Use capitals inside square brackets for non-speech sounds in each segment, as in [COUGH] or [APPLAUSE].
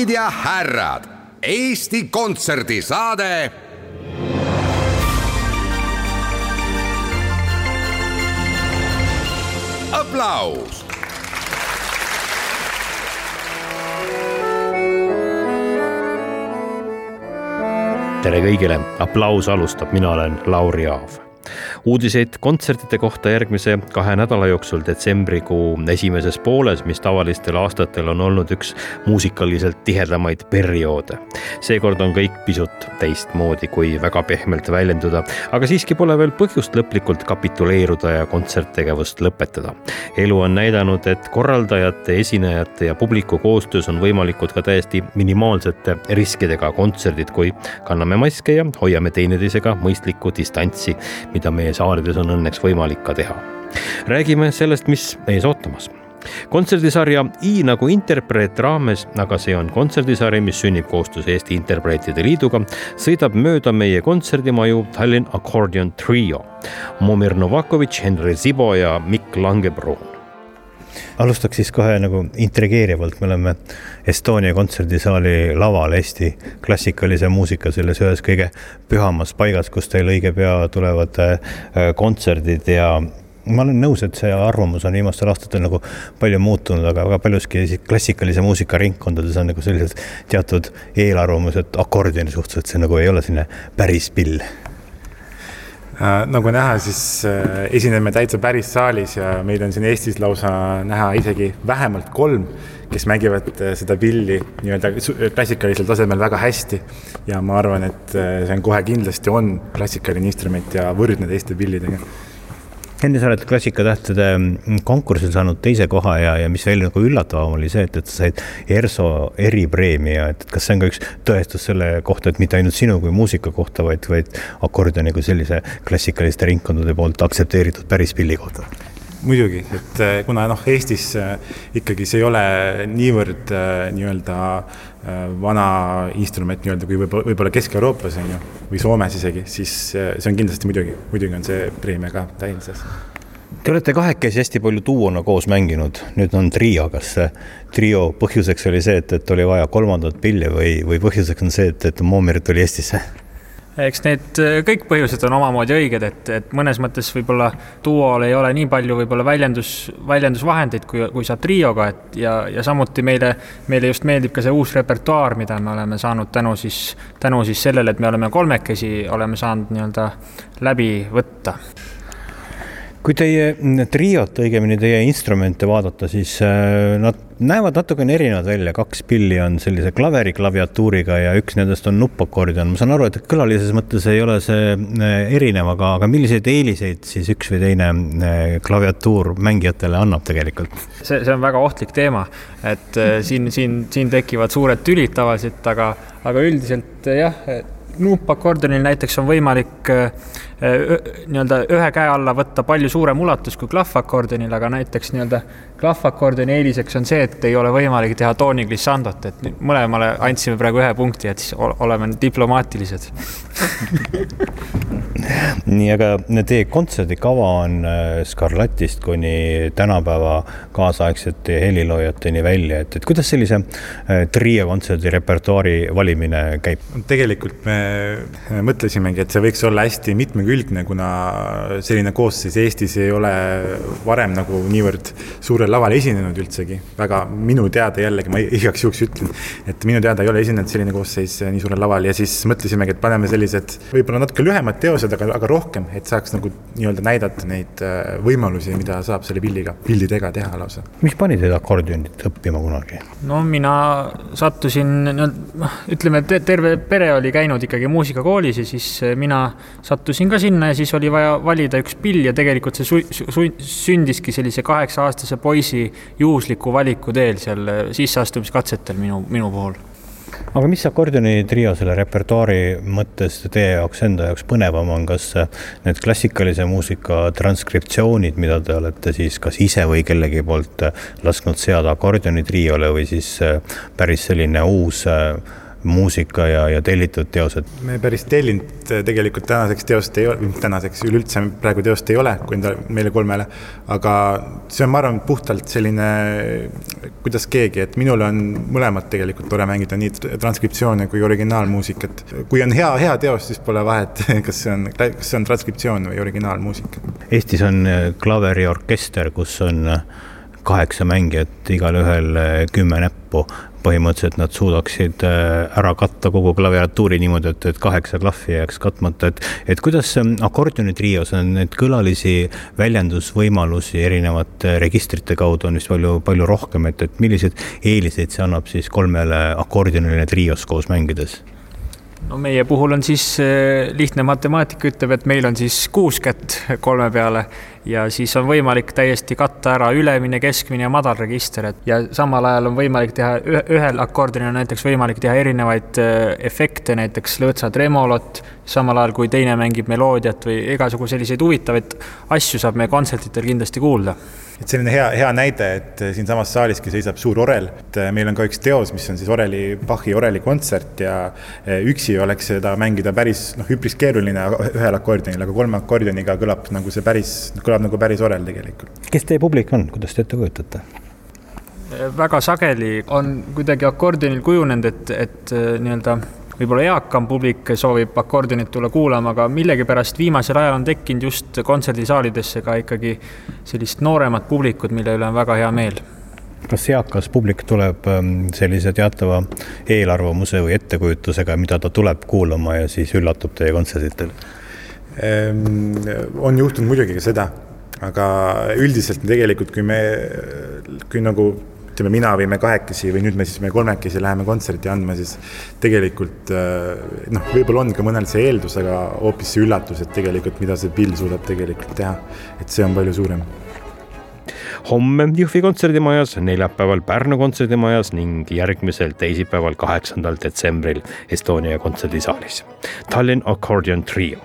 daamid ja härrad, Eesti Kontserdi saade. aplaus. tere kõigile, aplaus alustab, mina olen Lauri Aav uudiseid kontsertide kohta järgmise kahe nädala jooksul detsembrikuu esimeses pooles, mis tavalistel aastatel on olnud üks muusikaliselt tihedamaid perioode. seekord on kõik pisut teistmoodi, kui väga pehmelt väljenduda, aga siiski pole veel põhjust lõplikult kapituleeruda ja kontserttegevust lõpetada. elu on näidanud, et korraldajate, esinejate ja publiku koostöös on võimalikud ka täiesti minimaalsete riskidega kontserdid, kui kanname maske ja hoiame teineteisega mõistlikku distantsi, mida meie saarides on õnneks võimalik ka teha. räägime sellest, mis ees ootamas kontserdisarja I nagu interpreet raames, aga see on kontserdisari, mis sünnib koostöös Eesti Interpreetide Liiduga, sõidab mööda meie kontserdimaju Tallinn Accordion Trio. Momir Novakovitš, Henri Zibo ja Mikk Langebruun alustaks siis kohe nagu intrigeerivalt, me oleme Estonia kontserdisaali laval Eesti klassikalise muusika selles ühes kõige pühamas paigas, kus teil õige pea tulevad äh, kontserdid ja ma olen nõus, et see arvamus on viimastel aastatel nagu palju muutunud, aga väga paljuski klassikalise muusika ringkondades on nagu sellised teatud eelarvamused akordioni suhtes, et see nagu ei ole selline päris pill. Äh, nagu näha, siis äh, esineme täitsa päris saalis ja meid on siin Eestis lausa näha isegi vähemalt kolm, kes mängivad äh, seda pilli nii-öelda klassikalisel tasemel väga hästi. ja ma arvan, et see on kohe kindlasti on klassikaline instrument ja võrdne teiste pillidega Henri, sa oled Klassikatähtede mm, konkursil saanud teise koha ja, ja mis veel nagu üllatavam oli see, et, et sa said ERSO eripreemia, et kas see on ka üks tõestus selle kohta, et mitte ainult sinu kui muusika kohta, vaid, vaid akordioni kui sellise klassikaliste ringkondade poolt aktsepteeritud päris pilli kohta? muidugi, et eh, kuna noh, Eestis eh, ikkagi see ei ole niivõrd eh, nii-öelda vana instrument nii-öelda kui võib-olla, võib-olla Kesk-Euroopas on ju, või Soomes isegi, siis see on kindlasti muidugi, muidugi on see preemia ka tähenduses. Te olete kahekesi hästi palju duona koos mänginud, nüüd on trio, kas trio põhjuseks oli see, et, et oli vaja kolmandat pilli või, või põhjuseks on see, et, et Momir tuli Eestisse? Eks need äh, kõik põhjused on omamoodi õiged, et, et mõnes mõttes võib-olla duol ei ole nii palju võib-olla väljendus, väljendusvahendeid, kui, kui saab trioga, et ja, ja samuti meile, meile just meeldib ka see uus repertuaar, mida me oleme saanud tänu siis, tänu siis sellele, et me oleme kolmekesi, oleme saanud nii-öelda läbi võtta kui teie triot, õigemini teie instrumente vaadata, siis äh, nad näevad natukene erinevad välja, kaks pilli on sellise klaveri klaviatuuriga ja üks nendest on nuppakordion. ma saan aru, et kõlalises mõttes ei ole see äh, erinev, aga, aga milliseid eeliseid siis üks või teine äh, klaviatuur mängijatele annab tegelikult? see, see on väga ohtlik teema, et siin, siin, siin tekivad suured tülid tavaliselt, aga, aga üldiselt jah nuupakordionil näiteks on võimalik äh, nii-öelda ühe käe alla võtta palju suurem ulatus kui klahvakordionil, aga näiteks nii-öelda klahvakordioni eeliseks on see, et ei ole võimalik teha tooni glissandot, et mõlemale andsime praegu ühe punkti, et siis oleme diplomaatilised [LAUGHS] nii, aga teie kontserdikava on äh, Scarlattist kuni tänapäeva kaasaegsete heliloojateni välja, et, et kuidas sellise äh, trio kontserdi repertuaari valimine käib? tegelikult me mõtlesimegi, et see võiks olla hästi mitmekülgne, kuna selline koosseis Eestis ei ole varem nagu niivõrd suurel laval esinenud üldsegi, väga minu teada jällegi, ma igaks juhuks ütlen, et minu teada ei ole esinenud selline koosseis nii suurel laval ja siis mõtlesimegi, et paneme sellised võib-olla natuke lühemad teosed, aga, aga rohkem, et saaks nagu nii-öelda näidata neid äh, võimalusi, mida saab selle pilliga, pillidega teha lausa. mis pani teid akordionit õppima kunagi? no mina sattusin, no ütleme, terve pere oli käinud ikkagi muusikakoolis ja siis mina sattusin ka sinna ja siis oli vaja valida üks pill ja tegelikult see su su sündiski sellise kaheksa-aastase poisi juhusliku valiku teel seal sisseastumiskatsetel minu, minu puhul. Aga mis akordioni trio selle repertuaari mõttes teie jaoks enda jaoks põnevam on, kas need klassikalise muusika transkriptsioonid, mida te olete siis kas ise või kellegi poolt lasknud seada akordioni triole või siis päris selline uus muusika ja, ja tellitud teosed? me päris tellinud äh, tegelikult tänaseks teost ei ole, tänaseks üleüldse praegu teost ei ole, kui enda meile kolmele, aga see on, ma arvan, puhtalt selline, kuidas keegi, et minul on mõlemat tegelikult tore mängida, nii transkriptsioone kui originaalmuusikat. kui on hea, hea teos, siis pole vahet, [LAUGHS] kas see on, kas see on transkriptsioon või originaalmuusika. Eestis on äh, klaveriorkester, kus on äh, kaheksa mängijat, igalühel kümme näppu põhimõtteliselt nad suudaksid äh, ära katta kogu klaviatuuri niimoodi, et, et kaheksa klahvi jääks katmata, et, et kuidas akordioni trios on neid kõlalisi väljendusvõimalusi erinevate registrite kaudu on vist palju, palju rohkem, et, et milliseid eeliseid see annab siis kolmele akordionile trios koos mängides? no meie puhul on siis äh, lihtne matemaatika ütleb, et meil on siis kuus kätt kolme peale ja siis on võimalik täiesti katta ära ülemine, keskmine ja madal register, et ja samal ajal on võimalik teha ühel akordionil näiteks võimalik teha erinevaid äh, efekte, näiteks lõõtsa tremolot, samal ajal kui teine mängib meloodiat või igasugu selliseid huvitavaid asju saab meie kontsertidel kindlasti kuulda et selline hea, hea näide, et siinsamas saaliski seisab suur orel, et meil on ka üks teos, mis on siis oreli, Bachi oreli kontsert ja eh, üksi oleks seda mängida päris noh, üpris keeruline ühel akordionil, aga kolme akordioniga kõlab nagu see päris, kõlab nagu päris orel tegelikult. kes teie publik on, kuidas te ette kujutate? väga sageli on kuidagi akordionil kujunenud, et, et eh, nii-öelda võib-olla eakam publik soovib akordionit tulla kuulama, aga millegipärast viimasel ajal on tekkinud just kontserdisaalidesse ka ikkagi sellist nooremat publikut, mille üle on väga hea meel kas eakas publik tuleb ähm, sellise teatava eelarvamuse või ettekujutusega, mida ta tuleb kuulama ja siis üllatab teie kontserditel? Ehm, on juhtunud muidugi ka seda, aga üldiselt tegelikult, kui me, kui nagu ütleme, mina või me kahekesi või nüüd me siis me kolmekesi läheme kontserti andma, siis tegelikult äh, noh, võib-olla on ka mõnel see eeldus, aga hoopis see üllatus, et tegelikult mida see pill suudab tegelikult teha, et see on palju suurem. Homme Jõhvi kontserdimajas, neljapäeval Pärnu kontserdimajas ning järgmisel teisipäeval, kaheksandal detsembril Estonia kontserdisaalis. Tallinn Accordion Trio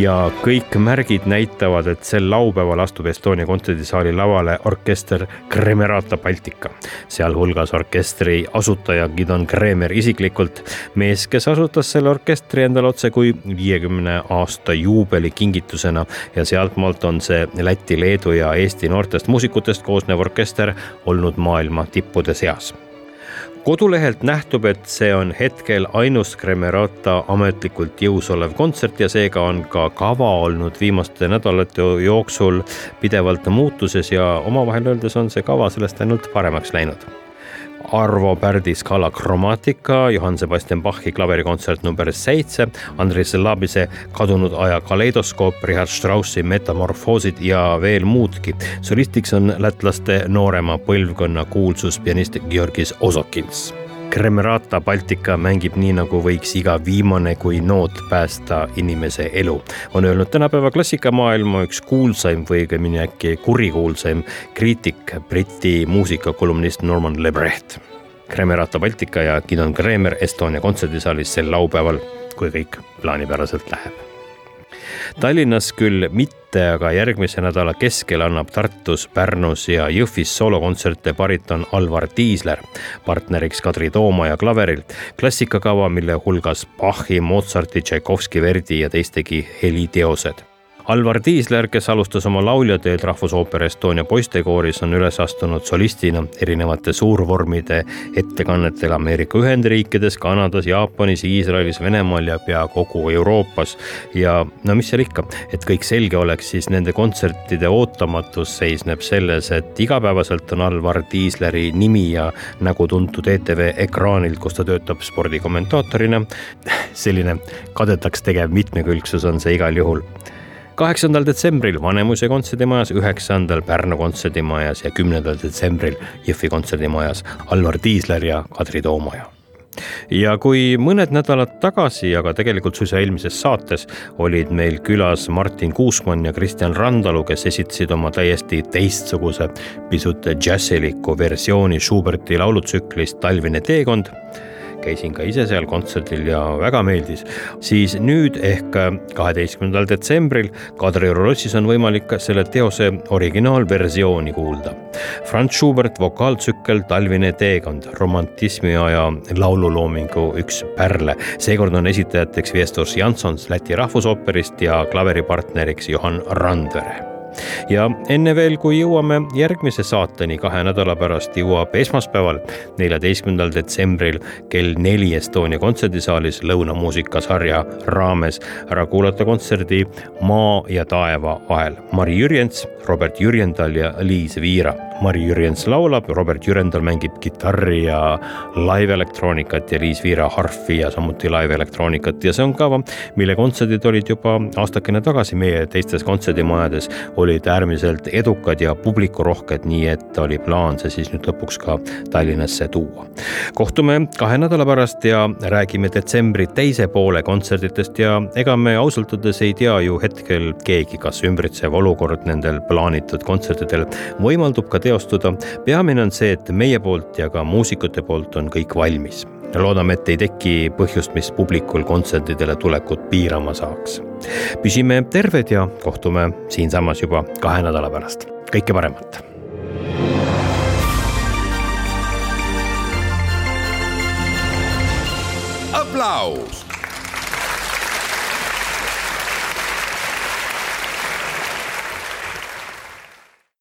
ja kõik märgid näitavad, et sel laupäeval astub Estonia kontserdisaali lavale orkester Kremerata Baltica, sealhulgas orkestri asutaja Gidon Kremer isiklikult, mees, kes asutas selle orkestri endale otse kui viiekümne aasta juubeli kingitusena. Ja sealtmaalt on see Läti, Leedu ja Eesti noortest muusikutest koosnev orkester olnud maailma tippude seas kodulehelt nähtub, et see on hetkel ainus Kremerata ametlikult jõus olev kontsert ja seega on ka kava olnud viimaste nädalate jooksul pidevalt muutuses ja omavahel öeldes on see kava sellest ainult paremaks läinud Arvo Pärdi Scala Chromatica, Johann Sebastian Bachi klaverikontsert number seitse, Andres Labise Kadunud aja kaleidoskoop, Richard Straussi Metamorfoosid ja veel muudki. solistiks on lätlaste noorema põlvkonna kuulsus pianist Georgis Osokins Kremerata Baltica mängib nii, nagu võiks iga viimane kui noot päästa inimese elu, on öelnud tänapäeva klassikamaailma üks kuulsaim või õigemini äkki kurikuulsaim kriitik, Briti muusikakolumnist Norman Lebrecht. Kremerata Baltica ja Gidon Kremer Estonia kontserdisaalis sel laupäeval, kui kõik plaanipäraselt läheb Tallinnas küll mitte, aga järgmise nädala keskel annab Tartus, Pärnus ja Jõhvis soolokontserte bariton Alvar Tiisler, partneriks Kadri Toomaja klaveril. klassikakava, mille hulgas Bachi, Mozarti, Tšaikovski, Verdi ja teistegi heliteosed Alvar Tiisler, kes alustas oma lauljateed Rahvusoopera Estonia poistekooris, on üles astunud solistina erinevate suurvormide ettekannetel Ameerika Ühendriikides, Kanadas, Jaapanis, Iisraelis, Venemaal ja pea kogu Euroopas. ja no mis seal ikka, et kõik selge oleks, siis nende kontsertide ootamatus seisneb selles, et igapäevaselt on Alvar Tiisleri nimi ja nägu tuntud ETV ekraanil, kus ta töötab spordikommentaatorina. [LAUGHS] selline kadedaks tegev mitmekülgsus on see igal juhul kaheksandal detsembril Vanemuise kontserdimajas, üheksandal Pärnu kontserdimajas ja kümnendal detsembril Jõhvi kontserdimajas Alvar Tiisler ja Kadri Toomaja. Ja kui mõned nädalad tagasi, aga tegelikult suisa eelmises saates olid meil külas Martin Kuusmann ja Kristjan Randalu, kes esitasid oma täiesti teistsuguse, pisut džässiliku versiooni Schuberti laulutsüklist Talvine teekond käisin ka ise seal kontserdil ja väga meeldis, siis nüüd ehk kaheteistkümnendal detsembril Kadrioru lossis on võimalik selle teose originaalversiooni kuulda. Franz Schubert vokaaltsükkel Talvine teekond, romantismi aja laululoomingu üks pärle. seekord on esitajateks Viestos Jansons Läti Rahvusooperist ja klaveripartneriks Johan Randvere ja enne veel, kui jõuame järgmise saateni kahe nädala pärast, jõuab esmaspäeval, neljateistkümnendal detsembril kell neli Estonia kontserdisaalis lõunamuusikasarja raames ära kuulata kontserdi Maa ja taeva vahel. Mari Jürjens, Robert Jürjendal ja Liis Viira. Mari Jürjens laulab, Robert Jürjendal mängib kitarri ja live-elektroonikat ja Liis Viira harfi ja samuti live-elektroonikat ja see on kava, mille kontserdid olid juba aastakene tagasi. Meie teistes kontserdimajades olid äärmiselt edukad ja publikurohked, nii et oli plaan see siis nüüd lõpuks ka Tallinnasse tuua. kohtume kahe nädala pärast ja räägime detsembri teise poole kontserditest. Ja ega me ausalt öeldes ei tea ju hetkel keegi, kas ümbritsev olukord nendel plaanitud kontsertidel võimaldub ka teostuda. peamine on see, et meie poolt ja ka muusikute poolt on kõik valmis loodame, et ei teki põhjust, mis publikul kontsertidele tulekut piirama saaks. püsime terved ja kohtume siinsamas juba kahe nädala pärast. kõike paremat. aplaus